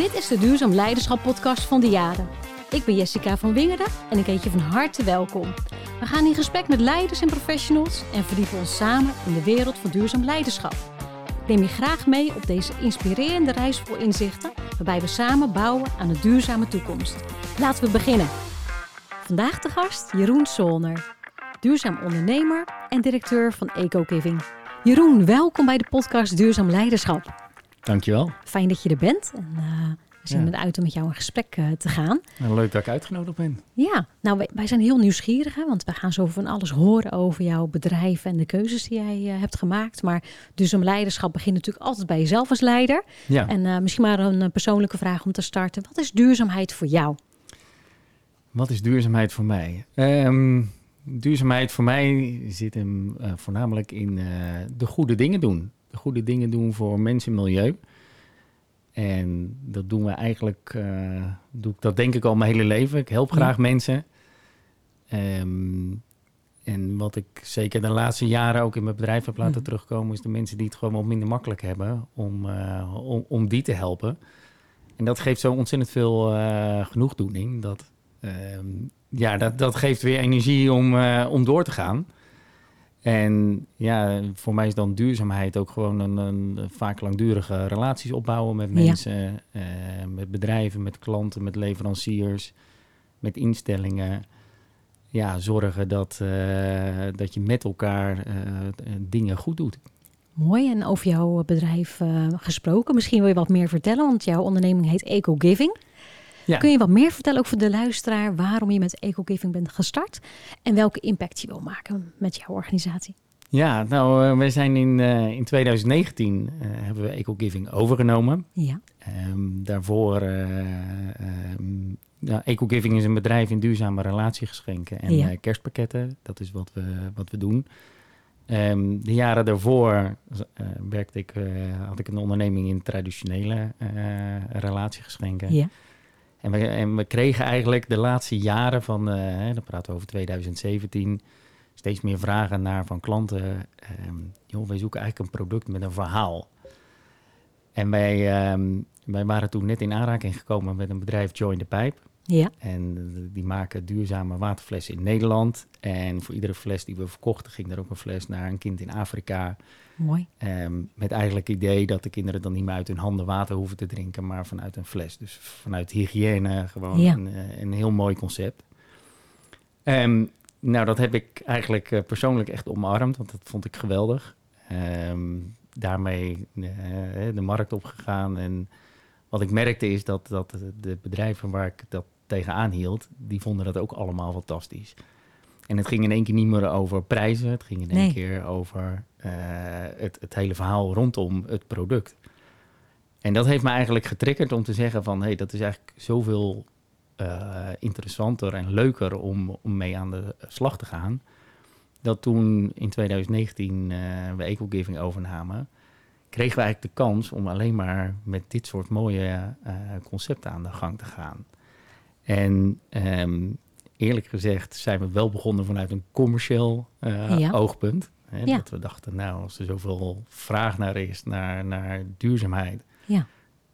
Dit is de Duurzaam Leiderschap podcast van de Jaren. Ik ben Jessica van Wingerden en ik heet je van harte welkom. We gaan in gesprek met leiders en professionals en verdiepen ons samen in de wereld van duurzaam leiderschap. Ik neem je graag mee op deze inspirerende reis vol inzichten, waarbij we samen bouwen aan een duurzame toekomst. Laten we beginnen. Vandaag de gast Jeroen Solner, duurzaam ondernemer en directeur van EcoGiving. Jeroen, welkom bij de podcast Duurzaam Leiderschap. Dankjewel. Fijn dat je er bent. En, uh, Ja. eruit om met jou in gesprek uh, te gaan. Nou, leuk dat ik uitgenodigd ben. Ja, nou wij, wij zijn heel nieuwsgierig, hè, want we gaan zo van alles horen over jouw bedrijf en de keuzes die jij uh, hebt gemaakt. Maar duurzaam leiderschap begint natuurlijk altijd bij jezelf als leider. Ja. En uh, misschien maar een persoonlijke vraag om te starten. Wat is duurzaamheid voor jou? Wat is duurzaamheid voor mij? Um, duurzaamheid voor mij zit hem voornamelijk in de goede dingen doen. De goede dingen doen voor mensen en milieu. En dat doen we eigenlijk, uh, doe ik dat denk ik al mijn hele leven. Ik help graag ja. mensen. Um, en wat ik zeker de laatste jaren ook in mijn bedrijf heb laten terugkomen, is de mensen die het gewoon wat minder makkelijk hebben, om, uh, om, om die te helpen. En dat geeft zo ontzettend veel uh, genoegdoening. Dat, um, ja, dat, dat geeft weer energie om, om door te gaan. En ja, voor mij is dan duurzaamheid ook gewoon een, een vaak langdurige relaties opbouwen met mensen, ja. uh, met bedrijven, met klanten, met leveranciers, met instellingen. Ja, zorgen dat, uh, dat je met elkaar uh, dingen goed doet. Mooi, en over jouw bedrijf gesproken. Misschien wil je wat meer vertellen, want jouw onderneming heet Eco Giving. Ja. Kun je wat meer vertellen ook voor de luisteraar waarom je met EcoGiving bent gestart en welke impact je wil maken met jouw organisatie? Ja, nou, uh, we zijn in, uh, in 2019 uh, hebben we EcoGiving overgenomen. Ja. Um, daarvoor, um, ja, EcoGiving is een bedrijf in duurzame relatiegeschenken en ja. kerstpakketten. Dat is wat we, wat we doen. Um, de jaren daarvoor werkte ik, had ik een onderneming in traditionele relatiegeschenken. Ja. En we, en we kregen eigenlijk de laatste jaren van, uh, dan praten we over 2017, steeds meer vragen naar van klanten. Um, joh, wij zoeken eigenlijk een product met een verhaal. En wij, um, wij waren toen net in aanraking gekomen met een bedrijf Join the Pipe. Ja. En die maken duurzame waterflessen in Nederland. En voor iedere fles die we verkochten, ging er ook een fles naar een kind in Afrika. Mooi. Um, met eigenlijk het idee dat de kinderen dan niet meer uit hun handen water hoeven te drinken, maar vanuit een fles. Dus vanuit hygiëne gewoon ja. een, een, heel mooi concept. Um, nou, dat heb ik eigenlijk uh, persoonlijk echt omarmd, want dat vond ik geweldig. Um, daarmee uh, de markt opgegaan. En wat ik merkte is dat, dat de bedrijven waar ik dat tegenaan hield, die vonden dat ook allemaal fantastisch. En het ging in één keer niet meer over prijzen. Het ging in één nee. keer over uh, het, het, hele verhaal rondom het product. En dat heeft me eigenlijk getriggerd om te zeggen van... hé, hey, dat is eigenlijk zoveel uh, interessanter en leuker om, om mee aan de slag te gaan... dat toen in 2019 uh, we EcoGiving overnamen... kregen we eigenlijk de kans om alleen maar met dit soort mooie uh, concepten aan de gang te gaan. En... Um, eerlijk gezegd zijn we wel begonnen vanuit een commercieel uh, ja. oogpunt. Hè, ja. Dat we dachten, nou, als er zoveel vraag naar is, naar, naar duurzaamheid... Ja.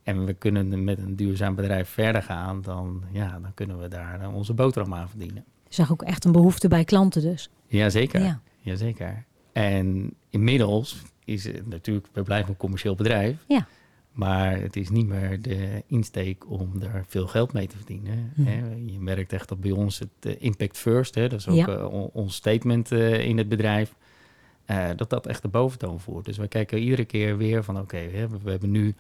en we kunnen met een duurzaam bedrijf verder gaan... dan, ja, dan kunnen we daar onze boterham aan verdienen. Je zag ook echt een behoefte bij klanten dus. Jazeker, ja. jazeker. En inmiddels is het natuurlijk, we blijven een commercieel bedrijf... Ja. Maar het is niet meer de insteek om er veel geld mee te verdienen. Hm. Hè. Je merkt echt dat bij ons het uh, impact first, hè, dat is ook Ja. on- ons statement uh, in het bedrijf, dat dat echt de boventoon voert. Dus we kijken iedere keer weer van oké, okay, we, we hebben nu,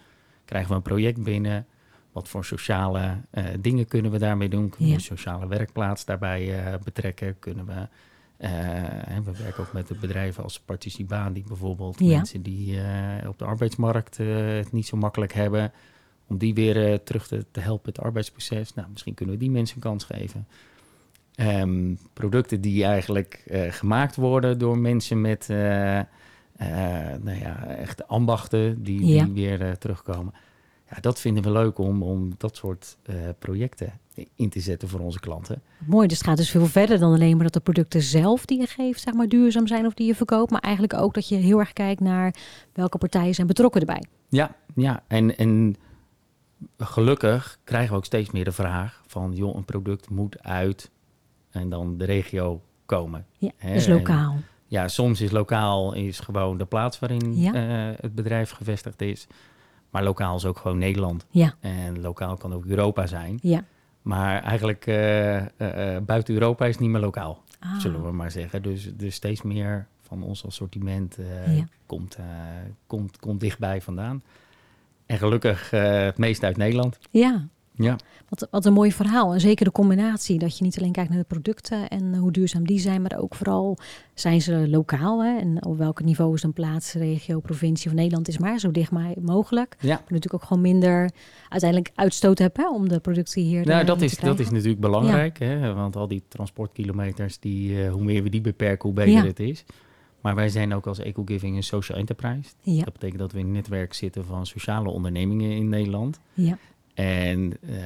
krijgen we een project binnen, wat voor sociale uh, dingen kunnen we daarmee doen? Kunnen Ja. we een sociale werkplaats daarbij uh, betrekken? Kunnen we... Uh, we werken ook met bedrijven als Participaan, die bijvoorbeeld Ja. mensen die uh, op de arbeidsmarkt uh, het niet zo makkelijk hebben, om die weer terug te, te helpen het arbeidsproces. Nou, misschien kunnen we die mensen een kans geven. Um, producten die eigenlijk gemaakt worden door mensen met nou ja, echte ambachten die, Ja. die weer terugkomen. Ja, dat vinden we leuk om, om dat soort projecten in te zetten voor onze klanten. Mooi, dus het gaat dus veel verder dan alleen maar dat de producten zelf die je geeft, zeg maar, duurzaam zijn of die je verkoopt. Maar eigenlijk ook dat je heel erg kijkt naar welke partijen zijn betrokken erbij. Ja, ja. En, en gelukkig krijgen we ook steeds meer de vraag van, joh, een product moet uit en dan de regio komen. Ja, dus en- lokaal. Ja, soms is lokaal is gewoon de plaats waarin Ja. eh, het bedrijf gevestigd is. Maar lokaal is ook gewoon Nederland. Ja, En lokaal kan ook Europa zijn. ja. Maar eigenlijk eh, eh, eh, buiten Europa is het niet meer lokaal, Ah, zullen we maar zeggen. Dus, dus steeds meer van ons assortiment Ja. komt, komt, komt dichtbij vandaan. En gelukkig het meeste uit Nederland. Ja, Ja. wat, wat een mooi verhaal. En zeker de combinatie dat je niet alleen kijkt naar de producten en eh, hoe duurzaam die zijn, maar ook vooral zijn ze lokaal. Hè? En op welk niveau is een plaats, regio, provincie of Nederland is maar zo dicht maar mogelijk. ja. Maar natuurlijk ook gewoon minder uiteindelijk uitstoot hebben hè, om de producten hier Nou, eh, dat is, dat is natuurlijk belangrijk. Hè? Want al die transportkilometers, die, eh, hoe meer we die beperken, hoe beter Ja. het is. Maar wij zijn ook als EcoGiving een social enterprise. Ja, Dat betekent dat we in een netwerk zitten van sociale ondernemingen in Nederland. ja, En eh,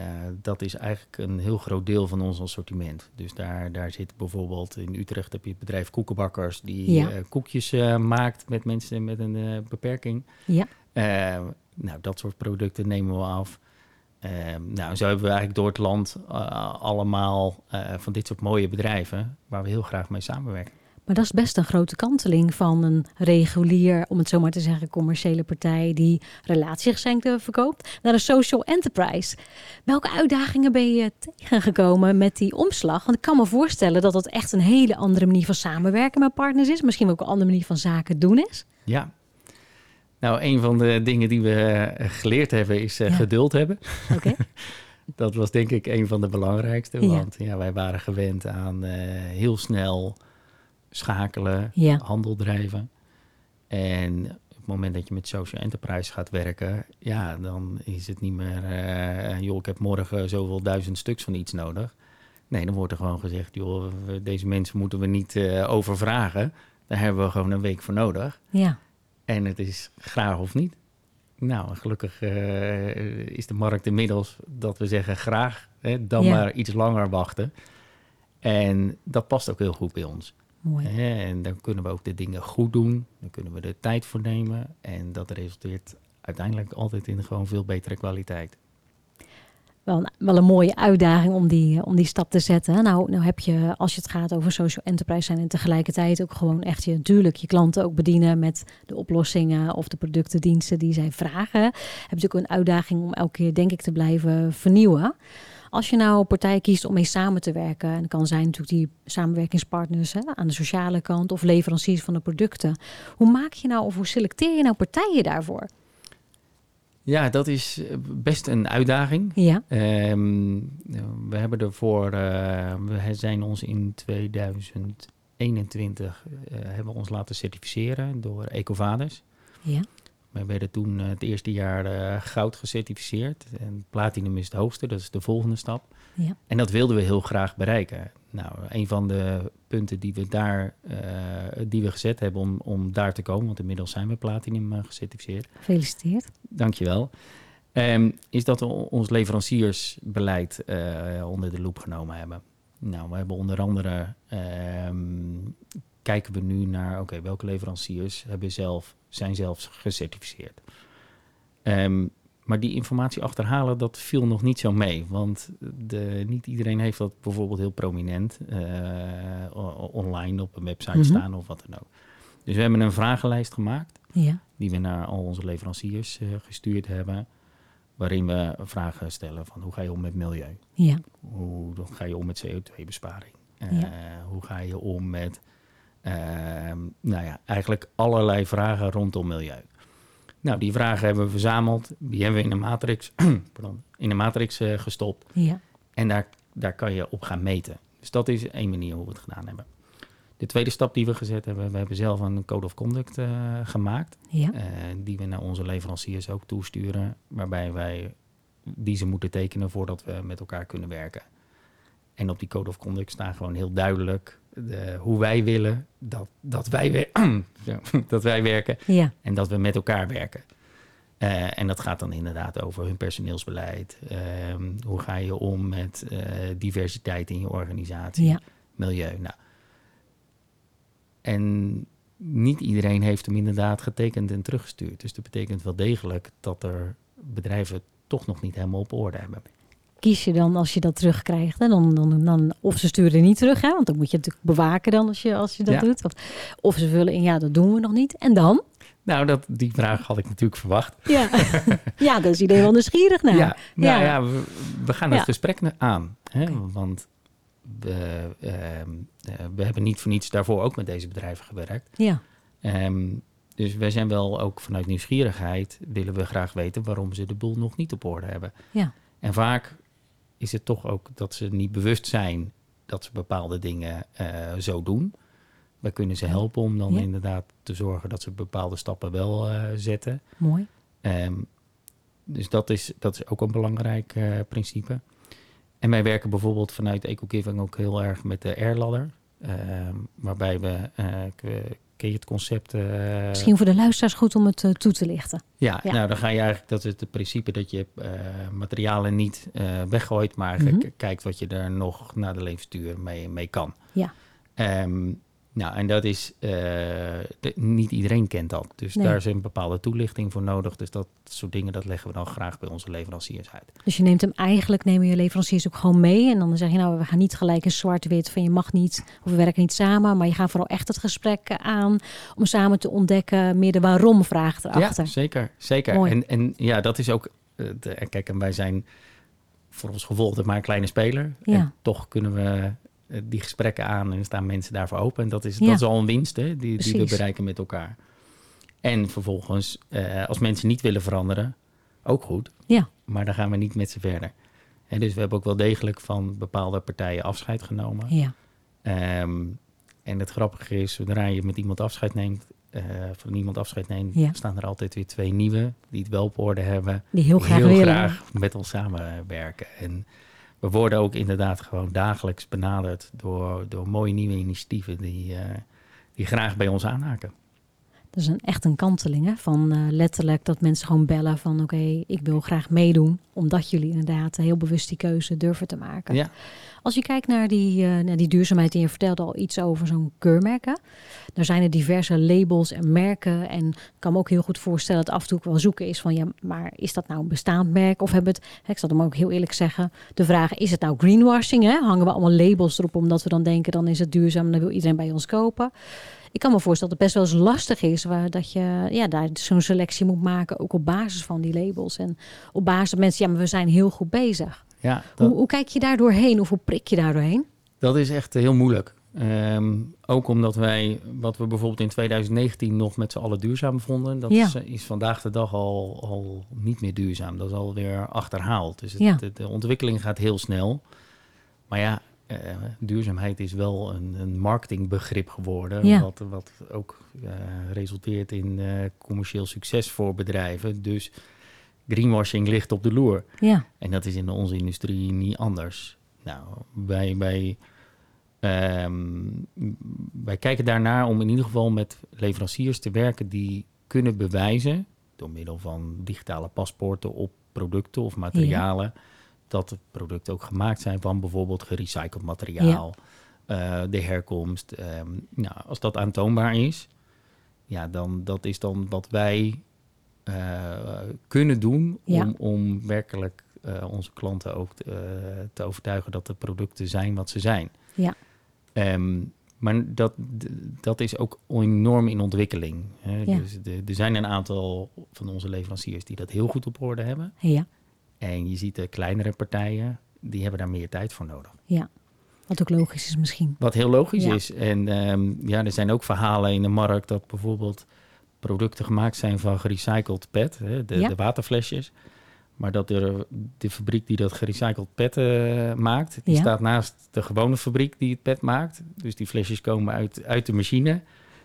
dat is eigenlijk een heel groot deel van ons assortiment. Dus daar, daar zit bijvoorbeeld in Utrecht heb je het bedrijf Koekenbakkers die Ja. eh, koekjes eh, maakt met mensen met een beperking. ja. Nou, dat soort producten nemen we af. Nou, zo hebben we eigenlijk door het land allemaal van dit soort mooie bedrijven waar we heel graag mee samenwerken. Maar dat is best een grote kanteling van een regulier, om het zo maar te zeggen, commerciële partij die relatiegeschenken verkoopt, naar een social enterprise. Welke uitdagingen ben je tegengekomen met die omslag? Want ik kan me voorstellen dat dat echt een hele andere manier van samenwerken met partners is. Misschien ook een andere manier van zaken doen is. Ja. Nou, een van de dingen die we eh, geleerd hebben is eh, Ja. geduld hebben. Oké. Dat was denk ik een van de belangrijkste. Want ja, wij waren gewend aan eh, heel snel schakelen, Ja. handel drijven. En op het moment dat je met social enterprise gaat werken, ja, dan is het niet meer, eh, joh, ik heb morgen zoveel duizend stuks van iets nodig. Nee, dan wordt er gewoon gezegd, joh, deze mensen moeten we niet eh, overvragen. Daar hebben we gewoon een week voor nodig. Ja, En het is graag of niet. Nou, gelukkig eh, is de markt inmiddels dat we zeggen graag, hè, dan Ja. maar iets langer wachten. En dat past ook heel goed bij ons. Mooi. En dan kunnen we ook de dingen goed doen. Dan kunnen we er tijd voor nemen. En dat resulteert uiteindelijk altijd in gewoon veel betere kwaliteit. Wel een, wel een mooie uitdaging om die, eh, om die stap te zetten. Nou, nou heb je, als je het gaat over social enterprise zijn... en tegelijkertijd ook gewoon echt je, natuurlijk je klanten ook bedienen... met de oplossingen of de producten, diensten die zij vragen. Heb je natuurlijk ook een uitdaging om elke keer, denk ik, te blijven vernieuwen. Als je nou een partij kiest om mee samen te werken... en dat kan zijn natuurlijk die samenwerkingspartners hè, aan de sociale kant... of leveranciers van de producten. Hoe maak je nou of hoe selecteer je nou partijen daarvoor? Ja, dat is eh, best een uitdaging. Ja, Ehm, we hebben ervoor, eh, we zijn ons in 2021 eh, hebben we ons laten certificeren door Ecovadis. ja, Wij werden toen eh, het eerste jaar eh, goud gecertificeerd. En platinum is het hoogste, dat is de volgende stap. ja, En dat wilden we heel graag bereiken. Nou, een van de punten die we daar eh, die we gezet hebben om, om daar te komen, want inmiddels zijn we platinum gecertificeerd. gefeliciteerd. Dankjewel. Ehm is dat we ons leveranciersbeleid onder de loep genomen hebben. Nou, we hebben onder andere ehm, kijken we nu naar oké, welke leveranciers hebben zelf, zijn zelfs gecertificeerd. Ehm, maar die informatie achterhalen, dat viel nog niet zo mee. Want de, niet iedereen heeft dat bijvoorbeeld heel prominent eh, online op een website Mhm. staan of wat dan ook. Dus we hebben een vragenlijst gemaakt Ja, die we naar al onze leveranciers eh, gestuurd hebben. Waarin we vragen stellen van hoe ga je om met milieu? ja, Hoe ga je om met CO2-besparing? Ja. Hoe ga je om met, nou ja, eigenlijk allerlei vragen rondom milieu. Nou, die vragen hebben we verzameld. Die hebben we in een matrix, pardon, in een matrix eh, gestopt. ja, En daar, daar kan je op gaan meten. Dus dat is één manier hoe we het gedaan hebben. De tweede stap die we gezet hebben, we hebben zelf een code of conduct eh, gemaakt. ja. eh, die we naar onze leveranciers ook toesturen. Waarbij wij die ze moeten tekenen voordat we met elkaar kunnen werken. En op die code of conduct staan gewoon heel duidelijk de, hoe wij willen dat, dat, wij dat wij werken ja. en dat we met elkaar werken. Eh, en dat gaat dan inderdaad over hun personeelsbeleid. Ehm, hoe ga je om met eh, diversiteit in je organisatie? Ja, Milieu. Nou. En niet iedereen heeft hem inderdaad getekend en teruggestuurd. Dus dat betekent wel degelijk dat er bedrijven toch nog niet helemaal op orde hebben. Kies je dan als je dat terugkrijgt? Hè? Dan, dan, dan, of ze sturen niet terug, hè? want dan moet je natuurlijk bewaken dan als je, als je dat Ja. doet. Of, of ze vullen in, ja, dat doen we nog niet. En dan? Nou, dat, die vraag had ik natuurlijk verwacht. Ja, ja daar is iedereen wel nieuwsgierig naar. Ja, nou Ja. ja, we, we gaan Ja. het gesprek aan. Hè? Want we, ehm, eh, we hebben niet voor niets daarvoor ook met deze bedrijven gewerkt. ja. Ehm, dus wij zijn wel ook vanuit nieuwsgierigheid willen we graag weten waarom ze de boel nog niet op orde hebben. Ja. En vaak is het toch ook dat ze niet bewust zijn dat ze bepaalde dingen eh, zo doen. Wij kunnen ze helpen om dan Ja. inderdaad te zorgen dat ze bepaalde stappen wel eh, zetten. Mooi. Ehm, dus dat is, dat is ook een belangrijk eh, principe. En wij werken bijvoorbeeld vanuit EcoGiving ook heel erg met de Airladder. ehm, waarbij we, ken je het concept? eh, Misschien voor de luisteraars goed om het eh, toe te lichten. ja, Ja. nou dan ga je eigenlijk, dat is het principe dat je eh, materialen niet weggooit, maar eigenlijk kijkt wat je er nog na de levensduur mee, mee kan. Ja. Ehm, nou, en dat is, eh, de- niet iedereen kent dat. Dus Nee. daar is een bepaalde toelichting voor nodig. Dus dat soort dingen, dat leggen we dan graag bij onze leveranciers uit. Dus je neemt hem eigenlijk, nemen je leveranciers ook gewoon mee. En dan zeg je nou, we gaan niet gelijk in zwart-wit van je mag niet of we werken niet samen. Maar je gaat vooral echt het gesprek aan om samen te ontdekken meer de waarom vraag erachter. Ja, zeker. zeker. Mooi. En, en ja, dat is ook, de, en kijk, en wij zijn voor ons gevoel maar een kleine speler. Ja. En toch kunnen we die gesprekken aan en staan mensen daarvoor open. En dat is, Ja. dat is al een winst hè, die, die we bereiken met elkaar. En vervolgens, eh, als mensen niet willen veranderen, ook goed. Ja. Maar dan gaan we niet met ze verder. En dus we hebben ook wel degelijk van bepaalde partijen afscheid genomen. Ja, Ehm, en het grappige is, zodra je met iemand afscheid neemt, eh, van iemand afscheid neemt, Ja. staan er altijd weer twee nieuwe die het wel op orde hebben. die heel graag met ons samenwerken. En we worden ook inderdaad gewoon dagelijks benaderd door, door mooie nieuwe initiatieven die, eh, die graag bij ons aanhaken. Dat is een, echt een kanteling hè? van eh, letterlijk dat mensen gewoon bellen van oké, ik wil graag meedoen. Omdat jullie inderdaad heel bewust die keuze durven te maken. Ja, Als je kijkt naar die, eh, naar die duurzaamheid en je vertelde al iets over zo'n keurmerken. Daar zijn er diverse labels en merken. En ik kan me ook heel goed voorstellen dat af en toe ook wel zoeken is van ja, maar is dat nou een bestaand merk? Of hebben het, hè, ik zal hem ook heel eerlijk zeggen, de vraag is het nou greenwashing? Hè? Hangen we allemaal labels erop omdat we dan denken dan is het duurzaam en dan wil iedereen bij ons kopen. Ik kan me voorstellen dat het best wel eens lastig is waar dat je ja, daar zo'n selectie moet maken, ook op basis van die labels. En op basis van mensen, ja, maar we zijn heel goed bezig. ja dat, Hoe, hoe kijk je daar doorheen of hoe prik je daar doorheen? dat is echt heel moeilijk. Ehm, ook omdat wij, wat we bijvoorbeeld in 2019 nog met z'n allen duurzaam vonden, dat Ja. is, eh, is vandaag de dag al, al niet meer duurzaam. Dat is alweer achterhaald. Dus het, Ja. de, de ontwikkeling gaat heel snel. Maar ja, eh, duurzaamheid is wel een, een marketingbegrip geworden, Ja. wat, wat ook eh, resulteert in eh, commercieel succes voor bedrijven. Dus greenwashing ligt op de loer. Ja, En dat is in onze industrie niet anders. Nou, wij, wij, ehm, wij kijken daarnaar om in ieder geval met leveranciers te werken die kunnen bewijzen, door middel van digitale paspoorten op producten of materialen, dat de producten ook gemaakt zijn van bijvoorbeeld gerecycled materiaal, eh, de herkomst. ehm, nou, als dat aantoonbaar is, ja, dan dat is dan wat wij eh, kunnen doen Ja. om, om werkelijk eh, onze klanten ook te, te overtuigen dat de producten zijn wat ze zijn. Ja. Ehm, maar dat, dat is ook enorm in ontwikkeling. Hè? Ja. Dus de- er zijn een aantal van onze leveranciers die dat heel goed op orde hebben. ja, En je ziet de kleinere partijen, die hebben daar meer tijd voor nodig. ja. Wat ook logisch is misschien. Wat heel logisch Ja. is. En ehm, ja, er zijn ook verhalen in de markt dat bijvoorbeeld producten gemaakt zijn van gerecycled PET, hè, de, Ja. de waterflesjes. Maar dat de fabriek die dat gerecycled PET eh, maakt, die Ja. staat naast de gewone fabriek die het PET maakt. Dus die flesjes komen uit, uit de machine.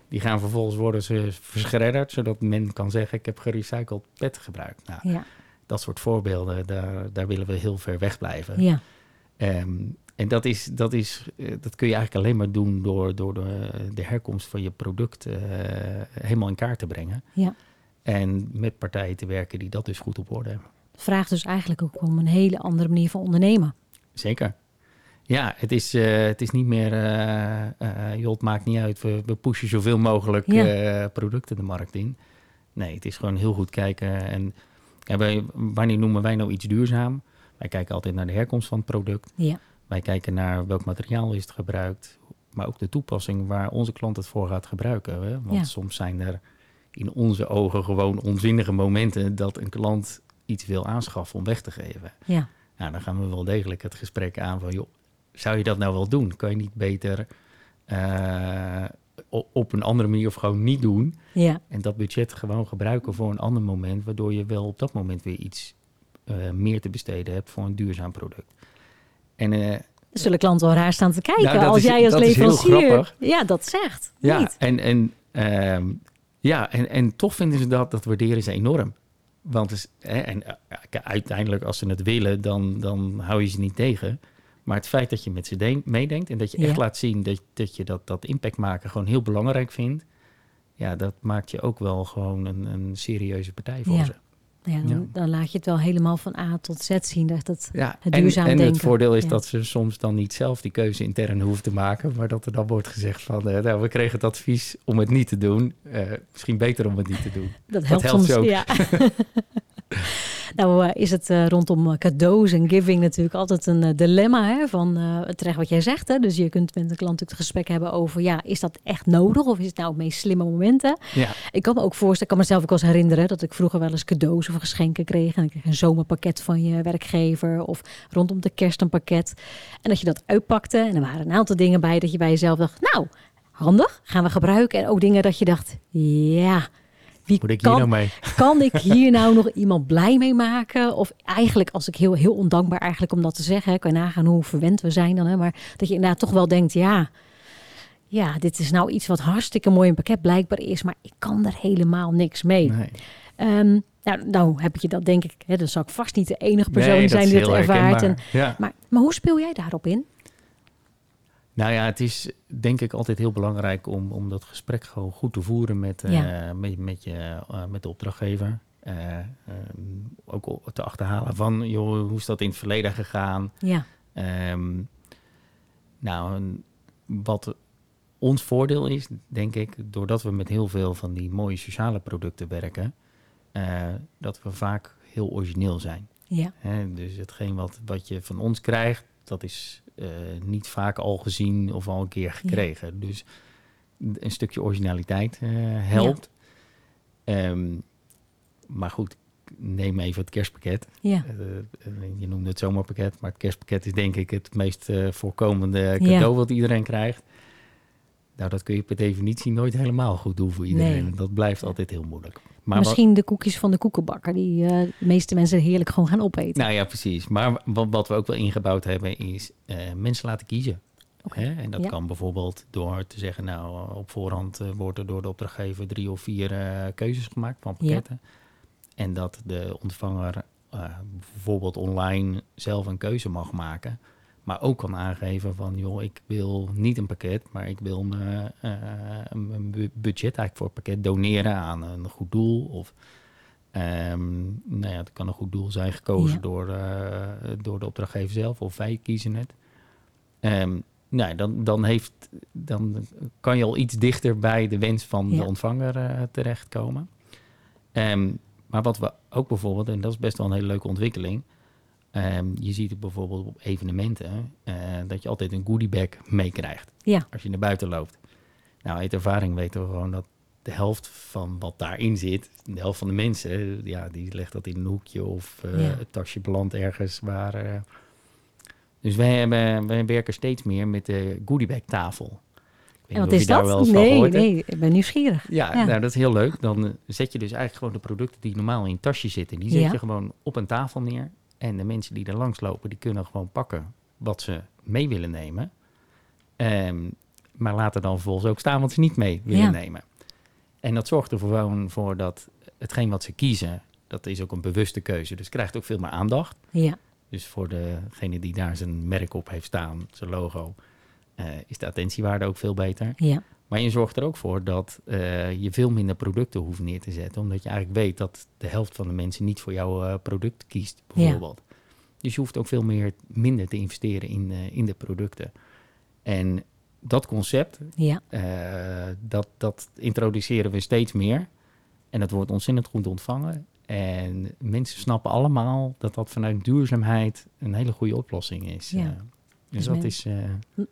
Die gaan vervolgens worden ze verschredderd, zodat men kan zeggen ik heb gerecycled PET gebruikt. Nou, Ja, dat soort voorbeelden, daar, daar willen we heel ver weg blijven. ja, Ehm, en dat, is, dat, is, eh, dat kun je eigenlijk alleen maar doen door, door de, de herkomst van je product eh, helemaal in kaart te brengen. ja. En met partijen te werken die dat dus goed op orde hebben. Het vraagt dus eigenlijk ook om een hele andere manier van ondernemen. Zeker. Ja, het is, eh, het is niet meer, joh, het maakt niet uit, we, we pushen zoveel mogelijk Ja. producten de markt in. Nee, het is gewoon heel goed kijken. En Ja, wij, wanneer noemen wij nou iets duurzaam? Wij kijken altijd naar de herkomst van het product. Ja, Wij kijken naar welk materiaal is het gebruikt, maar ook de toepassing waar onze klant het voor gaat gebruiken. Hè? Want Ja. soms zijn er in onze ogen gewoon onzinnige momenten dat een klant iets wil aanschaffen om weg te geven. ja, Nou, dan gaan we wel degelijk het gesprek aan van, joh, zou je dat nou wel doen? Kan je niet beter eh, op een andere manier of gewoon niet doen ja. en dat budget gewoon gebruiken voor een ander moment, waardoor je wel op dat moment weer iets eh, meer te besteden hebt voor een duurzaam product. En eh, zullen klanten wel raar staan te kijken Nou, als is- jij als dat is heel leverancier ja, dat zegt. Ja, Niet. en, en, ehm, ja en, en toch vinden ze dat, dat waarderen ze enorm. Want is, hè, en, eh, uiteindelijk, als ze het willen, dan, dan hou je ze niet tegen. Maar het feit dat je met ze de- meedenkt en dat je echt laat zien dat, dat je dat, dat impact maken gewoon heel belangrijk vindt. Ja, dat maakt je ook wel gewoon een, een serieuze partij voor Ja. ze. Ja, dan, Ja. dan laat je het wel helemaal van A tot Z zien. Dat het, Ja, Het en, duurzaam en denken. het voordeel is Ja. dat ze soms dan niet zelf die keuze intern hoeven te maken, maar dat er dan wordt gezegd van, eh, nou, we kregen het advies om het niet te doen. Eh, misschien beter om het niet te doen. dat helpt helpt soms. ook. Nou eh, is het eh, rondom eh, cadeaus en giving natuurlijk altijd een dilemma. Hè, van terecht wat jij zegt. Hè, dus je kunt met een klant natuurlijk het gesprek hebben over... ja, is dat echt nodig of is het nou het meest slimme momenten? Ja, Ik kan me ook voorstellen, ik kan mezelf ook wel eens herinneren dat ik vroeger wel eens cadeaus of geschenken kreeg. En ik kreeg een zomerpakket van je werkgever of rondom de kerst een pakket. En dat je dat uitpakte en er waren een aantal dingen bij dat je bij jezelf dacht, nou, handig, gaan we gebruiken. En ook dingen dat je dacht, ja, wie moet ik hier kan, nou mee? kan ik hier nou nog iemand blij mee maken? Of eigenlijk, als ik heel, heel ondankbaar eigenlijk om dat te zeggen, hè, kan je nagaan hoe verwend we zijn dan. Hè, maar dat je inderdaad toch wel denkt, ja, ja, dit is nou iets wat hartstikke mooi in pakket blijkbaar is, maar ik kan er helemaal niks mee. Nee. Ehm, nou, nou heb je dat denk ik, hè, dan zal ik vast niet de enige persoon Nee, dat zijn die het heel ervaart. En. Ja. maar, maar hoe speel jij daarop in? Nou ja, het is denk ik altijd heel belangrijk om, om dat gesprek gewoon goed te voeren met, eh, met, met, je, eh, met de opdrachtgever. Eh, ehm, ook te achterhalen van, joh, hoe is dat in het verleden gegaan? Ja, Ehm, nou, wat ons voordeel is, denk ik, doordat we met heel veel van die mooie sociale producten werken, dat we vaak heel origineel zijn. ja, Hè? Dus hetgeen wat, wat je van ons krijgt, dat is eh, niet vaak al gezien of al een keer gekregen. Dus een stukje originaliteit eh, helpt. Ehm, maar goed, neem even het kerstpakket. ja, Eh, je noemde het zomerpakket, maar het kerstpakket is denk ik het meest voorkomende cadeau wat iedereen krijgt. Nou, dat kun je per definitie nooit helemaal goed doen voor iedereen. Nee. Dat blijft altijd heel moeilijk. Maar wat- Misschien de koekjes van de koekenbakker, die eh, de meeste mensen heerlijk gewoon gaan opeten. Nou ja, precies. Maar wat, wat we ook wel ingebouwd hebben, is eh, mensen laten kiezen. Hè? En dat ja. kan bijvoorbeeld door te zeggen, nou, op voorhand eh, wordt er door de opdrachtgever drie of vier eh, keuzes gemaakt van Ja. pakketten. En dat de ontvanger eh, bijvoorbeeld online zelf een keuze mag maken. Maar ook kan aangeven van, joh, ik wil niet een pakket, maar ik wil me, eh, bu- budget eigenlijk voor het pakket doneren aan een goed doel. Of Ehm, nou ja, het kan een goed doel zijn gekozen Ja. door, eh, door de opdrachtgever zelf of wij kiezen het. Ehm, nou, dan, dan, heeft, dan kan je al iets dichter bij de wens van Ja. de ontvanger eh, terechtkomen. Ehm, maar wat we ook bijvoorbeeld, en dat is best wel een hele leuke ontwikkeling. Ehm, je ziet het bijvoorbeeld op evenementen eh, dat je altijd een goodiebag meekrijgt Ja, als je naar buiten loopt. Nou, uit ervaring weten we gewoon dat de helft van wat daarin zit, de helft van de mensen, ja, die legt dat in een hoekje of Ja. het tasje belandt ergens waar. eh, dus wij, hebben, wij werken steeds meer met de goodiebag tafel. En wat is je daar wel dat? Nee, nee, ik ben nieuwsgierig. Ja, Ja. Nou, dat is heel leuk. Dan zet je dus eigenlijk gewoon de producten die normaal in een tasje zitten, die zet Ja. je gewoon op een tafel neer. En de mensen die er langs lopen, die kunnen gewoon pakken wat ze mee willen nemen. Ehm, maar laten dan vervolgens ook staan wat ze niet mee willen Ja. nemen. En dat zorgt er gewoon voor dat hetgeen wat ze kiezen, dat is ook een bewuste keuze. Dus krijgt ook veel meer aandacht. Ja, Dus voor degene die daar zijn merk op heeft staan, zijn logo, eh, is de attentiewaarde ook veel beter. ja, Maar je zorgt er ook voor dat eh, je veel minder producten hoeft neer te zetten. Omdat je eigenlijk weet dat de helft van de mensen niet voor jouw eh, product kiest, bijvoorbeeld. Dus je hoeft ook veel meer, minder te investeren in, eh, in de producten. En dat concept, ja, dat, dat introduceren we steeds meer. En dat wordt ontzettend goed ontvangen. En mensen snappen allemaal dat dat vanuit duurzaamheid een hele goede oplossing is. Ja. Dus Dus dat is... eh,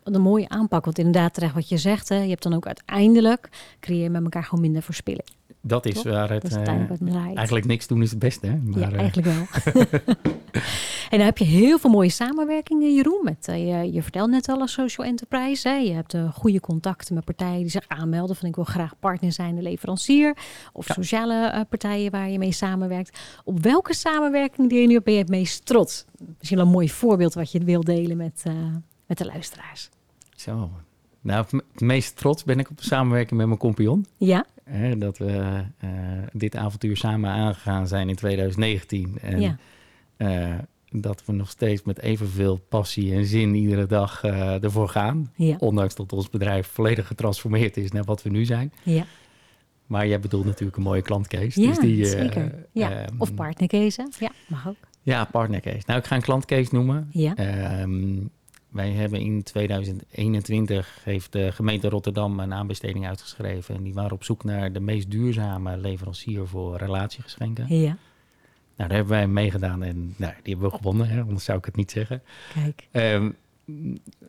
Een mooie aanpak, want inderdaad terecht wat je zegt. Hè, je hebt dan ook uiteindelijk, creëer je met elkaar gewoon minder verspilling. Dat is waar het... Is eh, het eigenlijk niks doen is het beste, hè? Maar, ja, eh, eigenlijk wel. en dan heb je heel veel mooie samenwerkingen, Jeroen. Met, eh, je, je vertelt net al als social enterprise. Hè. Je hebt goede contacten met partijen die zich aanmelden. Van ik wil graag partner zijn, de leverancier. Of Ja. sociale partijen waar je mee samenwerkt. Op welke samenwerking die je nu ben je het meest trots? Misschien wel een mooi voorbeeld wat je wil delen met, met de luisteraars. Zo. Nou, het meest trots ben ik op de samenwerking met mijn compagnon. Ja, dat we eh, dit avontuur samen aangegaan zijn in 2019. En ja. eh, dat we nog steeds met evenveel passie en zin iedere dag eh, ervoor gaan. ja, Ondanks dat ons bedrijf volledig getransformeerd is naar wat we nu zijn. ja. Maar jij bedoelt natuurlijk een mooie klantcase. Ja, dus die, zeker. Ja. ehm, Of partnercase. Ja, mag ook. Ja, partnercase. Nou, ik ga een klantcase noemen. Ja, Ehm, wij hebben in 2021 heeft de gemeente Rotterdam een aanbesteding uitgeschreven. En die waren op zoek naar de meest duurzame leverancier voor relatiegeschenken. ja. Nou, daar hebben wij meegedaan en nou, die hebben we gewonnen, hè, anders zou ik het niet zeggen. Kijk. Ehm,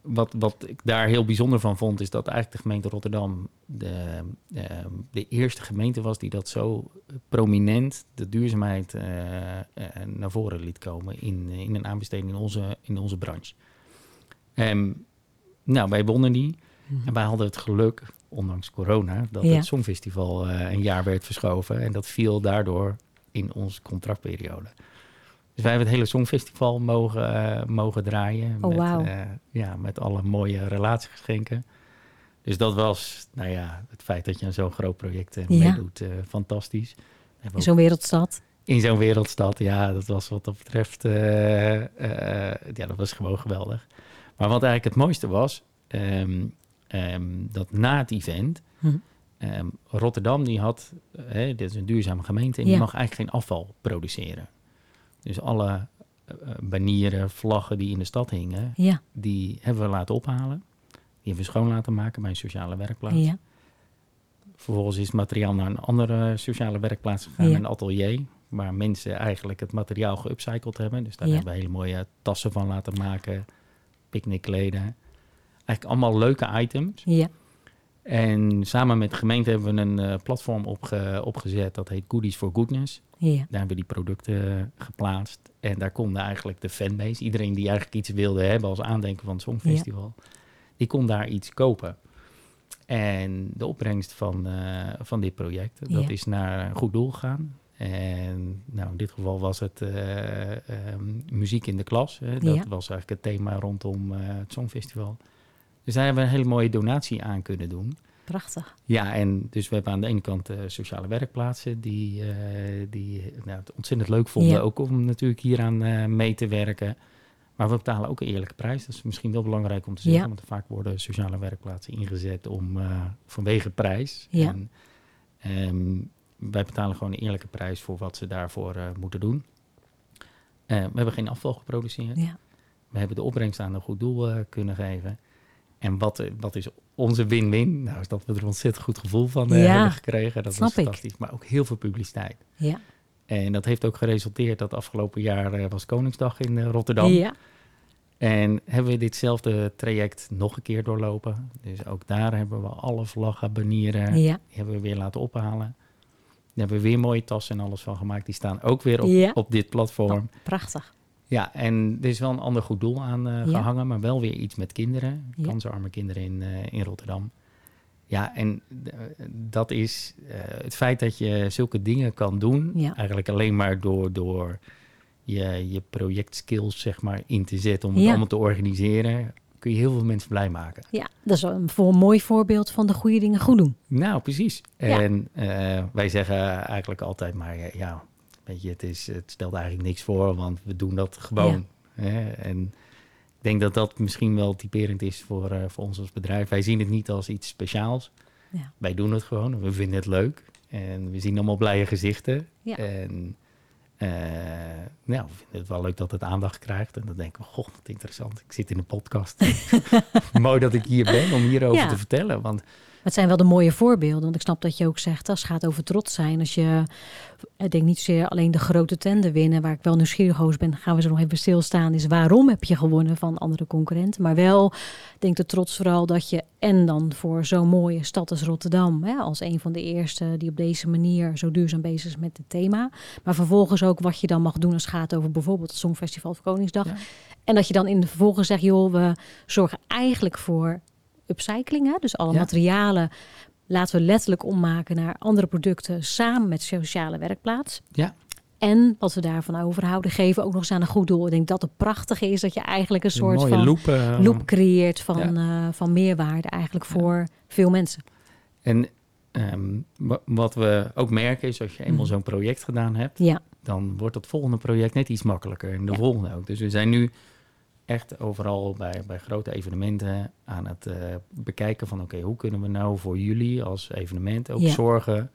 wat, wat ik daar heel bijzonder van vond, is dat eigenlijk de gemeente Rotterdam de, ehm, de eerste gemeente was die dat zo prominent, de duurzaamheid, eh, eh, naar voren liet komen in, in een aanbesteding in onze, in onze branche. Ehm, nou, wij wonnen die. En wij hadden het geluk, ondanks corona, dat Ja. het Songfestival eh, een jaar werd verschoven. En dat viel daardoor in onze contractperiode. Dus wij hebben het hele Songfestival mogen, eh, mogen draaien. Oh, met, eh, ja, met alle mooie relatiegeschenken. Dus dat was, nou ja, het feit dat je aan zo'n groot project Ja. meedoet, fantastisch. In zo'n wereldstad. in zo'n wereldstad, ja, dat was wat dat betreft, ja, dat was gewoon geweldig. Maar wat eigenlijk het mooiste was, ehm, ehm, dat na het event, Hm. ehm, Rotterdam die had, hè, dit is een duurzame gemeente, en Ja. die mag eigenlijk geen afval produceren. Dus alle eh, eh, banieren, vlaggen die in de stad hingen, Ja, die hebben we laten ophalen. Die hebben we schoon laten maken bij een sociale werkplaats. ja, Vervolgens is het materiaal naar een andere sociale werkplaats gegaan, een atelier, waar mensen eigenlijk het materiaal geupcycled hebben. Dus daar Ja. hebben we hele mooie tassen van laten maken, picknickkleden. Eigenlijk allemaal leuke items. ja. En samen met de gemeente hebben we een eh, platform opge- opgezet, dat heet Goodies for Goodness. ja. Daar hebben we die producten eh, geplaatst. En daar konden eigenlijk de fanbase, iedereen die eigenlijk iets wilde hebben als aandenken van het Songfestival, die kon daar iets kopen. En de opbrengst van, eh, van dit project, dat is naar een goed doel gegaan. En nou, in dit geval was het eh, ehm, muziek in de klas. Hè. Dat Ja. was eigenlijk het thema rondom eh, het Songfestival. Dus daar hebben we een hele mooie donatie aan kunnen doen. Prachtig. Ja, en dus we hebben aan de ene kant eh, sociale werkplaatsen die, die nou, het ontzettend leuk vonden, Ja. ook om natuurlijk hieraan eh mee te werken. Maar we betalen ook een eerlijke prijs. Dat is misschien wel belangrijk om te zeggen, Ja. want vaak worden sociale werkplaatsen ingezet om, vanwege prijs. Ja. En, ehm, wij betalen gewoon een eerlijke prijs voor wat ze daarvoor eh, moeten doen. Eh, we hebben geen afval geproduceerd. Ja, We hebben de opbrengst aan een goed doel eh, kunnen geven. En wat, wat is onze win-win? Nou, is dat we er een ontzettend goed gevoel van Ja, hebben gekregen. Dat ik. fantastisch. Maar ook heel veel publiciteit. ja, En dat heeft ook geresulteerd dat afgelopen jaar was Koningsdag in Rotterdam. ja. En hebben we ditzelfde traject nog een keer doorlopen. Dus ook daar hebben we alle vlaggen, banieren, ja. die hebben we weer laten ophalen. Daar hebben we weer mooie tassen en alles van gemaakt. Die staan ook weer op, Ja. op dit platform. Oh, prachtig. Ja, en er is wel een ander goed doel aan eh, Ja. gehangen, maar wel weer iets met kinderen, Ja. kansarme kinderen in, eh, in Rotterdam. Ja, en eh, dat is het feit dat je zulke dingen kan doen, Ja. eigenlijk alleen maar door, door je, je projectskills zeg maar in te zetten om het allemaal te organiseren, kun je heel veel mensen blij maken. Ja, dat is een, voor een mooi voorbeeld van de goede dingen goed doen. Nou, precies. Ja. En eh, wij zeggen eigenlijk altijd maar, ja, ja, weet je, het, is, het stelt eigenlijk niks voor, want we doen dat gewoon. Hè? En ik denk dat dat misschien wel typerend is voor, eh, voor ons als bedrijf. Wij zien het niet als iets speciaals. Ja. Wij doen het gewoon, we vinden het leuk. En we zien allemaal blije gezichten. Ja. En eh, nou, we vinden het wel leuk dat het aandacht krijgt. En dan denken we, goh, wat interessant. Ik zit in een podcast. Mooi dat ik hier ben om hierover Ja. te vertellen. Want het zijn wel de mooie voorbeelden. Want ik snap dat je ook zegt, als het gaat over trots zijn. Als je, ik denk niet zozeer alleen de grote tender winnen, waar ik wel nieuwsgierig over ben, gaan we zo nog even stilstaan, is waarom heb je gewonnen van andere concurrenten. Maar wel, denk de trots vooral dat je, en dan voor zo'n mooie stad als Rotterdam, hè, als een van de eerste die op deze manier zo duurzaam bezig is met het thema. Maar vervolgens ook wat je dan mag doen als het gaat over bijvoorbeeld het Songfestival of Koningsdag. Ja. En dat je dan in de vervolgens zegt, joh, we zorgen eigenlijk voor upcycling. Hè? Dus alle Ja. materialen laten we letterlijk ommaken naar andere producten samen met sociale werkplaats. Ja. En wat we daarvan overhouden, geven ook nog eens aan een goed doel. Ik denk dat het prachtige is dat je eigenlijk een Een soort van loop. eh, loop creëert van, Ja. eh, van meerwaarde eigenlijk Ja. voor veel mensen. En ehm, wa- wat we ook merken is, als je eenmaal Mhm. zo'n project gedaan hebt, Ja, dan wordt het volgende project net iets makkelijker. En de volgende ook. Dus we zijn nu echt overal bij, bij grote evenementen aan het eh, bekijken van... oké, hoe kunnen we nou voor jullie als evenement ook Ja. zorgen...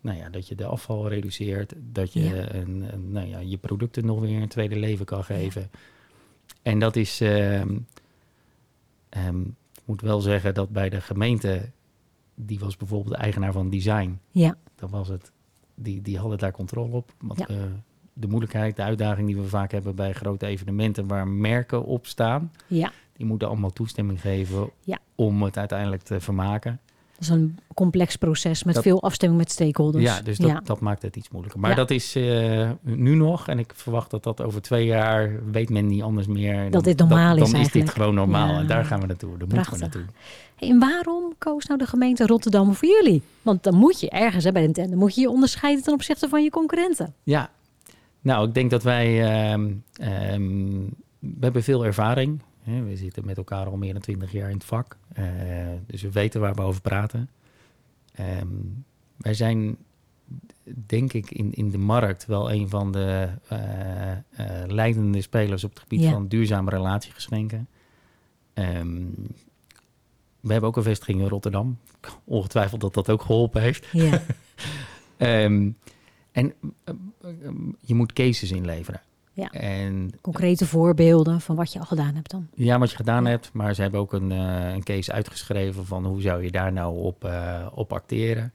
Nou ja, dat je de afval reduceert, dat je Ja. een, een, nou ja, je producten nog weer een tweede leven kan geven. En dat is, ehm, ehm, ik moet wel zeggen dat bij de gemeente, die was bijvoorbeeld de eigenaar van design, ja, dan was het, die, die hadden daar controle op. Want Ja. eh, de moeilijkheid, de uitdaging die we vaak hebben bij grote evenementen waar merken op staan, ja. die moeten allemaal toestemming geven Ja. om het uiteindelijk te vermaken. Dat is een complex proces met Dat- veel afstemming met stakeholders. ja, dus dat, ja. dat maakt het iets moeilijker. Maar Ja. dat is eh, nu nog, en ik verwacht dat dat over twee jaar, weet men niet anders meer. Dat dan- dit normaal is Dan is dit gewoon normaal Ja. en daar gaan we naartoe, daar moeten we naartoe. Hey, en waarom koos nou de gemeente Rotterdam voor jullie? Want dan moet je ergens hè, bij de tender moet je je onderscheiden ten opzichte van je concurrenten. Ja, nou, ik denk dat wij. ehm, ehm, we hebben veel ervaring. Hè? We zitten met elkaar al meer dan twintig jaar in het vak. Eh, dus we weten waar we over praten. Ehm, wij zijn, denk ik, in, in de markt wel een van de eh, eh, leidende spelers op het gebied Ja. van duurzame relatiegeschenken. We hebben ook een vestiging in Rotterdam. Ongetwijfeld dat dat ook geholpen heeft. Ja, en eh, eh, je moet cases inleveren. Ja. En concrete voorbeelden van wat je al gedaan hebt dan. ja, wat je gedaan Ja. hebt, maar ze hebben ook een, eh, een case uitgeschreven van hoe zou je daar nou op, eh, op acteren.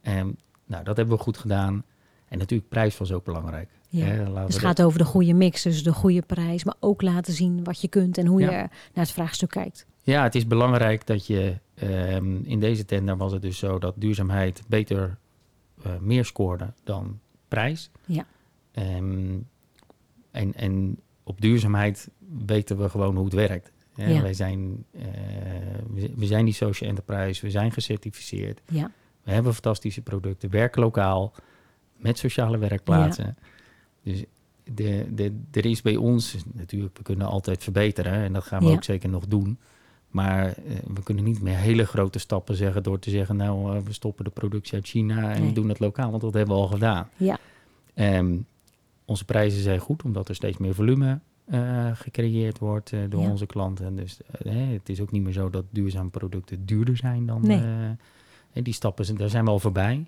En nou, dat hebben we goed gedaan. En natuurlijk, prijs was ook belangrijk. Ja. Hè, Dus het gaat over de goede mix, dus de goede prijs, maar ook laten zien wat je kunt en hoe Ja. je naar het vraagstuk kijkt. Ja, het is belangrijk dat je ehm, in deze tender was het dus zo dat duurzaamheid beter eh, meer scoorde dan prijs. Ja. Ehm, en, en op duurzaamheid weten we gewoon hoe het werkt. Ja. Wij zijn, eh, we, we zijn die social enterprise, we zijn gecertificeerd, Ja, we hebben fantastische producten, werken lokaal met sociale werkplaatsen. Dus de, de, er is bij ons, natuurlijk, we kunnen altijd verbeteren en dat gaan we ook zeker nog doen. Maar eh, we kunnen niet meer hele grote stappen zeggen door te zeggen, nou, eh, we stoppen de productie uit China en Nee. we doen het lokaal, want dat hebben we al gedaan. ja, Ehm, onze prijzen zijn goed, omdat er steeds meer volume eh, gecreëerd wordt door Ja. onze klanten. Dus eh, hè, het is ook niet meer zo dat duurzame producten duurder zijn dan. Nee. hè, die stappen, zijn- daar zijn we al voorbij.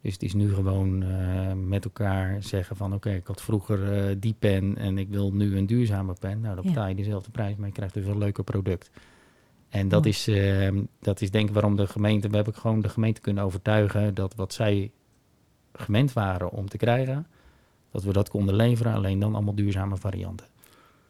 Dus het is nu gewoon met elkaar zeggen van oké, ik had vroeger die pen en ik wil nu een duurzame pen. Nou, dan betaal je dezelfde prijs, maar je krijgt dus een leuker product. En dat is, eh, dat is denk ik waarom de gemeente, we hebben gewoon de gemeente kunnen overtuigen dat wat zij gewend waren om te krijgen, dat we dat konden leveren, alleen dan allemaal duurzame varianten.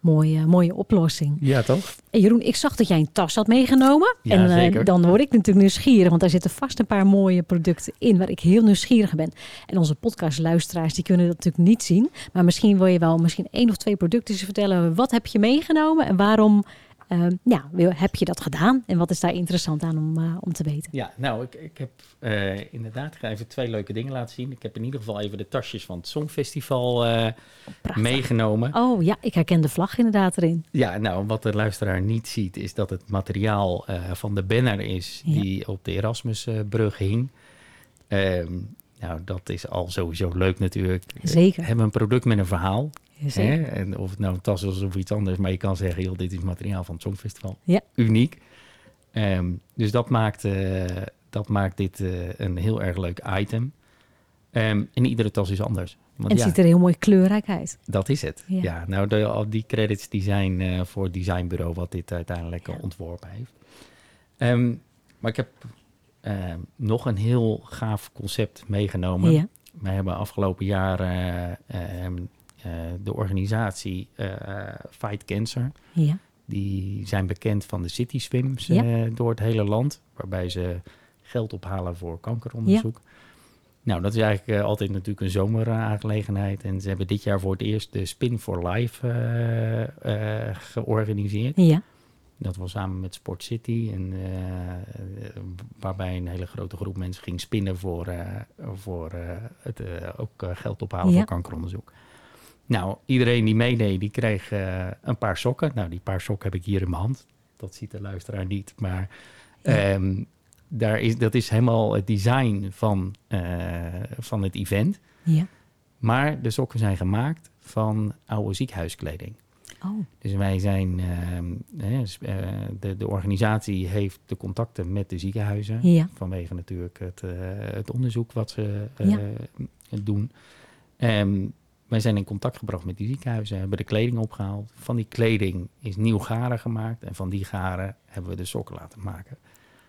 mooie, mooie oplossing. Ja, toch? En Jeroen, ik zag dat jij een tas had meegenomen. Ja, en eh, zeker. dan word ik natuurlijk nieuwsgierig, want daar zitten vast een paar mooie producten in waar ik heel nieuwsgierig ben. En onze podcastluisteraars die kunnen dat natuurlijk niet zien. Maar misschien wil je wel misschien één of twee producten vertellen. Wat heb je meegenomen en waarom eh, ja, heb je dat gedaan? En wat is daar interessant aan om, eh, om te weten? Ja, nou, ik, ik heb eh, inderdaad ik ga even twee leuke dingen laten zien. Ik heb in ieder geval even de tasjes van het Songfestival Prachtig. meegenomen. Oh ja, ik herken de vlag inderdaad erin. Ja, nou, wat de luisteraar niet ziet, is dat het materiaal van de banner is Ja. die op de Erasmusbrug hing. Ehm, nou, dat is al sowieso leuk natuurlijk. Zeker. We hebben een product met een verhaal. Hè? En of het nou een tas is of iets anders, maar je kan zeggen, joh, dit is materiaal van het Songfestival. Ja. Uniek. Ehm, dus dat maakt, eh, dat maakt dit eh, een heel erg leuk item. Ehm, en iedere tas is anders. Want En ja, ziet er heel mooi kleurrijk uit. dat is het. Ja. Ja, nou, de, al die credits die zijn eh, voor het designbureau wat dit uiteindelijk Ja. ontworpen heeft. Ehm, maar ik heb nog een heel gaaf concept meegenomen. Wij hebben afgelopen jaar de organisatie eh, Fight Cancer. Ja. Die zijn bekend van de city swims Ja. eh, door het hele land, waarbij ze geld ophalen voor kankeronderzoek. Nou, dat is eigenlijk eh, altijd natuurlijk een zomeraangelegenheid. En ze hebben dit jaar voor het eerst de Spin for Life eh, eh, georganiseerd. Ja. Dat was samen met Sport City. En, eh, waarbij een hele grote groep mensen ging spinnen voor, eh, voor eh, het eh, ook eh, geld ophalen Ja. voor kankeronderzoek. Nou, iedereen die meedeed, die kreeg eh, een paar sokken. Nou, die paar sokken heb ik hier in mijn hand. Dat ziet de luisteraar niet. Maar Ja. ehm, daar is, dat is helemaal het design van, eh, van het event. Ja. Maar de sokken zijn gemaakt van oude ziekenhuiskleding. Oh. Dus wij zijn, ehm, hè, s- eh, de, de organisatie heeft de contacten met de ziekenhuizen. Ja. Vanwege natuurlijk het, het onderzoek wat ze Ja. doen. Ehm, wij zijn in contact gebracht met die ziekenhuizen, hebben de kleding opgehaald. Van die kleding is nieuw garen gemaakt. En van die garen hebben we de sokken laten maken.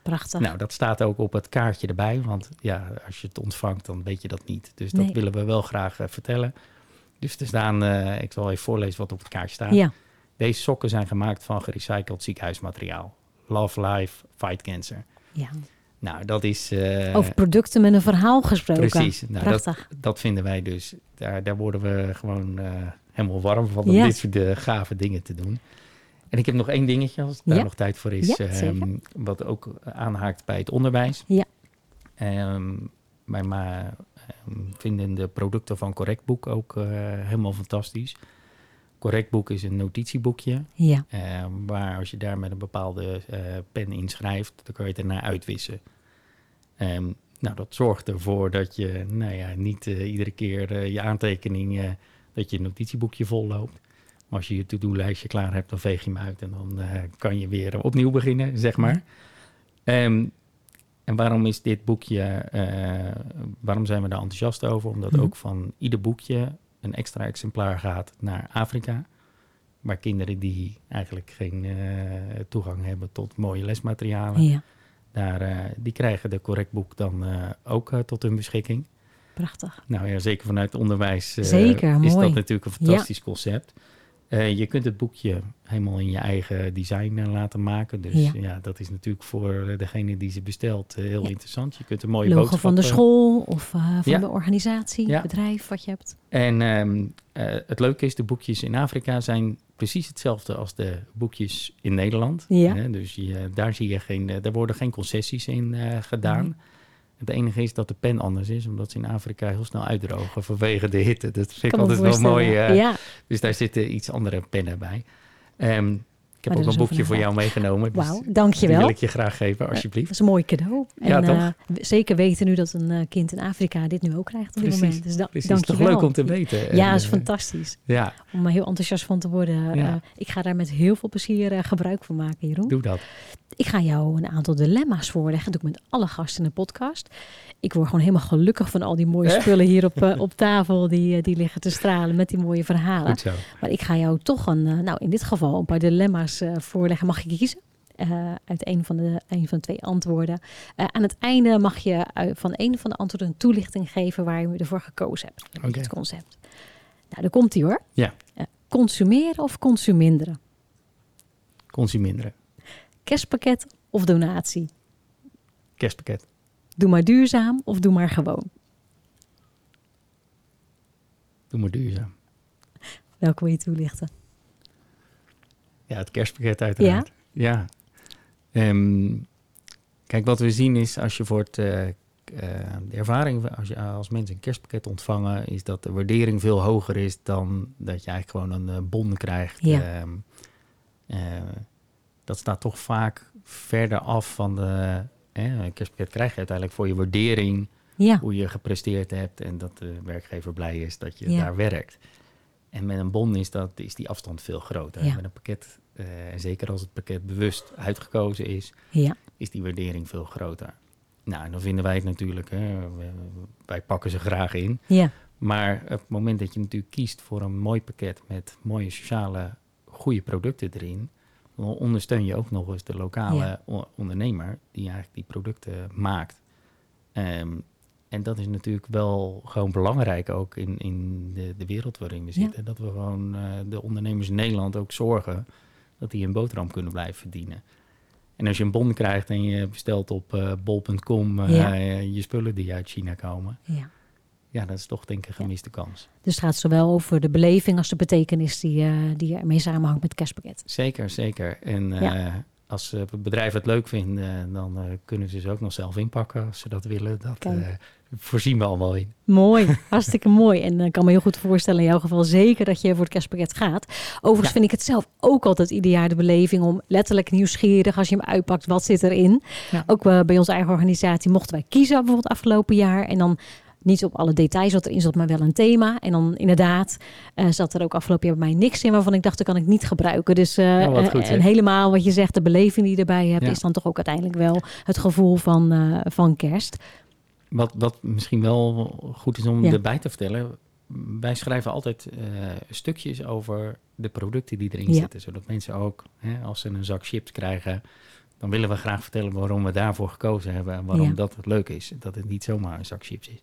Prachtig. Nou, dat staat ook op het kaartje erbij. Want ja, als je het ontvangt, dan weet je dat niet. Dus dat Nee. willen we wel graag eh, vertellen. Dus er staan, eh, ik zal even voorlezen wat op het kaartje staat. ja. Deze sokken zijn gemaakt van gerecycled ziekenhuismateriaal. Love Life, Fight Cancer. ja. Nou, dat is... eh, Over producten met een verhaal gesproken. Precies. Nou, dat, Prachtig. dat vinden wij dus... Daar, daar worden we gewoon eh, helemaal warm van om Ja. dit soort eh, gave dingen te doen. En ik heb nog één dingetje, als daar Ja. nog tijd voor is. Ja, ehm, wat ook aanhaakt bij het onderwijs. Ja. Wij ma- ehm, vinden de producten van Correctboek ook helemaal fantastisch. Correctboek is een notitieboekje. Ja. Eh, waar als je daar met een bepaalde eh, pen inschrijft, dan kan je het ernaar uitwissen. Ehm, nou, dat zorgt ervoor dat je nou ja, niet eh, iedere keer je aantekeningen, dat je notitieboekje vol loopt. Maar als je je to-do-lijstje klaar hebt, dan veeg je hem uit en dan kan je weer opnieuw beginnen, zeg maar. Ehm, en waarom is dit boekje, waarom zijn we daar enthousiast over? Omdat Mhm. ook van ieder boekje een extra exemplaar gaat naar Afrika. Waar kinderen die eigenlijk geen eh, toegang hebben tot mooie lesmaterialen, Ja. daar, eh, die krijgen de correctboek dan eh, ook tot hun beschikking. Prachtig. Nou ja, zeker vanuit onderwijs Zeker, is mooi. dat natuurlijk een fantastisch concept. Eh, je kunt het boekje helemaal in je eigen design eh, laten maken. Dus Ja. ja. dat is natuurlijk voor eh, degene die ze bestelt heel Ja. interessant. Je kunt een mooie Logo boodschap... van de school of van Ja. de organisatie, bedrijf wat je hebt. En ehm, eh, het leuke is, de boekjes in Afrika zijn precies hetzelfde als de boekjes in Nederland. Ja. Dus je, daar, zie je geen, daar worden geen concessies in gedaan. Het enige is dat de pen anders is, omdat ze in Afrika heel snel uitdrogen vanwege de hitte. Dat vind ik altijd wel mooi. eh, ja, Dus daar zitten iets andere pennen bij. Ehm, heb ook is een boekje voor jou meegenomen. Dus wauw, die dankjewel. wil ik je graag geven, Dat alsjeblieft. is een mooi cadeau. En Ja, toch? eh, zeker weten nu dat een eh, kind in Afrika dit nu ook krijgt op dit moment. Dus da Precies, dankjewel. toch leuk om te weten. Ja, dat is eh, fantastisch. Ja, Om er heel enthousiast van te worden. Ja. Ik ga daar met heel veel plezier gebruik van maken, Jeroen. doe dat. Ik ga jou een aantal dilemma's voorleggen. Dat doe ik met alle gasten in de podcast. Ik word gewoon helemaal gelukkig van al die mooie spullen hier op, op tafel. Die, die liggen te stralen met die mooie verhalen. Maar ik ga jou toch een, nou in dit geval een paar dilemma's eh, voorleggen. Mag je kiezen? eh, uit een van, de, een van de twee antwoorden. Eh, aan het einde mag je van een van de antwoorden een toelichting geven waar je ervoor gekozen hebt. Oké. Het concept. Nou, daar komt ie hoor. Ja. Consumeren of consuminderen? Consuminderen. Kerstpakket of donatie? Kerstpakket. Doe maar duurzaam of doe maar gewoon? Doe maar duurzaam. Welke wil je toelichten? Ja, het kerstpakket uiteraard. Ja. Ehm, kijk, wat we zien is als je voor het... eh, eh, de ervaring als je als mensen een kerstpakket ontvangen... is dat de waardering veel hoger is dan dat je eigenlijk gewoon een eh, bon krijgt. Ja. Ehm, eh, dat staat toch vaak verder af van de... eh, een kerstpakket krijg je uiteindelijk voor je waardering... Ja, hoe je gepresteerd hebt en dat de werkgever blij is dat je daar werkt. En met een bon is, dat, is die afstand veel groter. Ja. Met een pakket, eh, en zeker als het pakket bewust uitgekozen is, ja, is die waardering veel groter. Nou, en dan vinden wij het natuurlijk, hè, wij pakken ze graag in. ja, Maar op het moment dat je natuurlijk kiest voor een mooi pakket met mooie sociale, goede producten erin, dan ondersteun je ook nog eens de lokale ondernemer die eigenlijk die producten maakt. Ehm, en dat is natuurlijk wel gewoon belangrijk ook in, in de, de wereld waarin we Ja. zitten. Dat we gewoon eh, de ondernemers in Nederland ook zorgen dat die een boterham kunnen blijven verdienen. En als je een bon krijgt en je bestelt op eh, bol.com eh, Ja. je spullen die uit China komen, Ja. ja, dat is toch denk ik een gemiste kans. Dus het gaat zowel over de beleving als de betekenis die, die ermee samenhangt met het kerstpakket. Zeker, zeker. En als bedrijven het leuk vinden, dan kunnen ze ze ook nog zelf inpakken als ze dat willen. Dat voorzien we allemaal in. Mooi, hartstikke mooi. En ik kan me heel goed voorstellen in jouw geval zeker dat je voor het kerstpakket gaat. Overigens Ja. vind ik het zelf ook altijd ieder jaar de beleving om letterlijk nieuwsgierig als je hem uitpakt, wat zit erin. Ja. Ook eh, bij onze eigen organisatie mochten wij kiezen bijvoorbeeld afgelopen jaar. En dan niet op alle details wat erin zat, maar wel een thema. En dan inderdaad eh, zat er ook afgelopen jaar bij mij niks in waarvan ik dacht, dat kan ik niet gebruiken. Dus eh, Oh, eh, goed, hè? en helemaal wat je zegt, de beleving die je erbij hebt, Ja. is dan toch ook uiteindelijk wel het gevoel van, eh, van kerst. Wat, wat misschien wel goed is om Ja. erbij te vertellen. Wij schrijven altijd eh, stukjes over de producten die erin Ja. zitten. Zodat mensen ook, hè, als ze een zak chips krijgen, dan willen we graag vertellen waarom we daarvoor gekozen hebben. En waarom Ja. dat het leuk is. Dat het niet zomaar een zak chips is.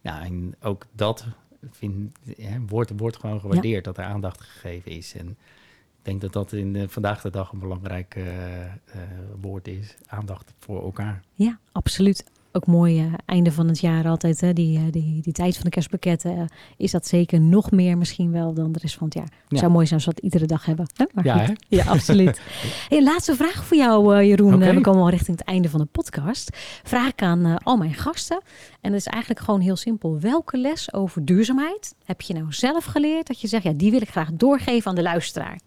Ja, en ook dat vind, hè, wordt, wordt gewoon gewaardeerd dat er aandacht gegeven is. En ik denk dat dat in de, vandaag de dag een belangrijk eh, eh, woord is. Aandacht voor elkaar. Ja, absoluut. Ook mooi eh, einde van het jaar altijd. Hè? Die, eh, die, die tijd van de kerstpakketten eh, is dat zeker nog meer misschien wel dan de rest van het jaar. Het Ja. zou mooi zijn als we dat iedere dag hebben. Hè? Maar Ja, hè? ja, absoluut. hey, laatste vraag voor jou, Jeroen. We komen al richting het einde van de podcast. Vraag ik aan al mijn gasten. En dat is eigenlijk gewoon heel simpel. Welke les over duurzaamheid heb je nou zelf geleerd? Dat je zegt, ja, die wil ik graag doorgeven aan de luisteraar.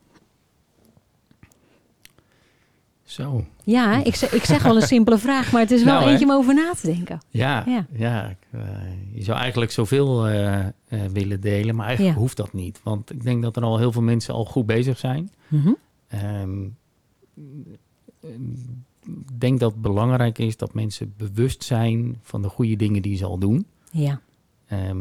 Zo. Ja, ik zeg, ik zeg wel een simpele vraag, maar het is wel Nou, hè? eentje om over na te denken. Ja, Ja. eh, je zou eigenlijk zoveel eh, eh, willen delen, maar eigenlijk Ja. hoeft dat niet. Want ik denk dat er al heel veel mensen al goed bezig zijn. Mhm. Ehm, ik denk dat het belangrijk is dat mensen bewust zijn van de goede dingen die ze al doen. Ja, Ehm,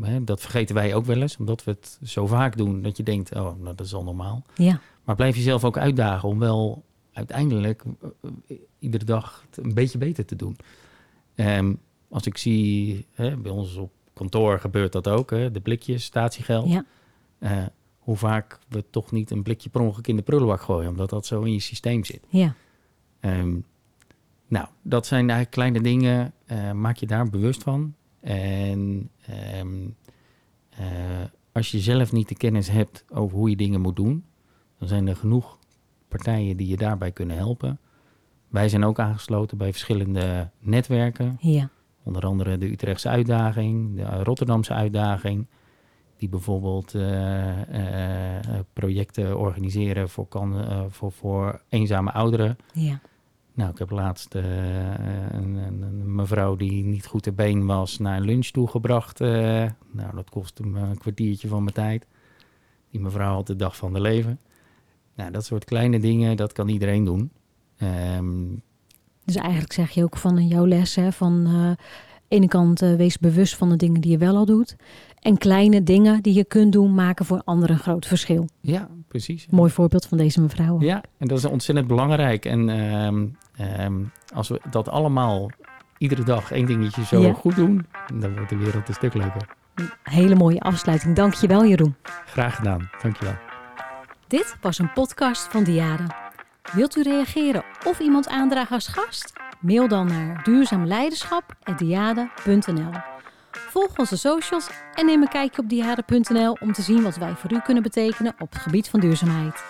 hè, dat vergeten wij ook wel eens, omdat we het zo vaak doen dat je denkt, oh, nou, dat is al normaal. ja, Maar blijf jezelf ook uitdagen om wel uiteindelijk eh, eh, iedere dag een beetje beter te doen. Ehm, als ik zie, hè, bij ons op kantoor gebeurt dat ook, hè, de blikjes, statiegeld. ja. Eh, hoe vaak we toch niet een blikje per ongeluk in de prullenbak gooien, omdat dat zo in je systeem zit. ja. Ehm, nou, dat zijn eigenlijk kleine dingen. maak je daar bewust van. En ehm, eh, als je zelf niet de kennis hebt over hoe je dingen moet doen, dan zijn er genoeg partijen die je daarbij kunnen helpen. Wij zijn ook aangesloten bij verschillende netwerken. ja. Onder andere de Utrechtse uitdaging, de Rotterdamse uitdaging. Die bijvoorbeeld eh, eh, eh, projecten organiseren voor, kan, voor, voor eenzame ouderen. Ja, Nou, ik heb laatst een, een, mevrouw die niet goed te been was naar een lunch toegebracht. nou, dat kostte me een kwartiertje van mijn tijd. Die mevrouw had de dag van de leven. Nou, dat soort kleine dingen, dat kan iedereen doen. Ehm, dus eigenlijk zeg je ook van in jouw les, hè, van eh ene kant eh, wees bewust van de dingen die je wel al doet. En kleine dingen die je kunt doen, maken voor anderen een groot verschil. ja, precies. Mooi voorbeeld van deze mevrouw. Ja, en dat is ontzettend belangrijk. En ehm, ehm, als we dat allemaal iedere dag één dingetje zo Ja. goed doen, dan wordt de wereld een stuk leuker. Een hele mooie afsluiting. Dank je wel, Jeroen. Graag gedaan. Dankjewel. Dit was een podcast van Diade. Wilt u reageren of iemand aandragen als gast? Mail dan naar duurzaamleiderschap.diade.nl Volg onze socials en neem een kijkje op diade.nl om te zien wat wij voor u kunnen betekenen op het gebied van duurzaamheid.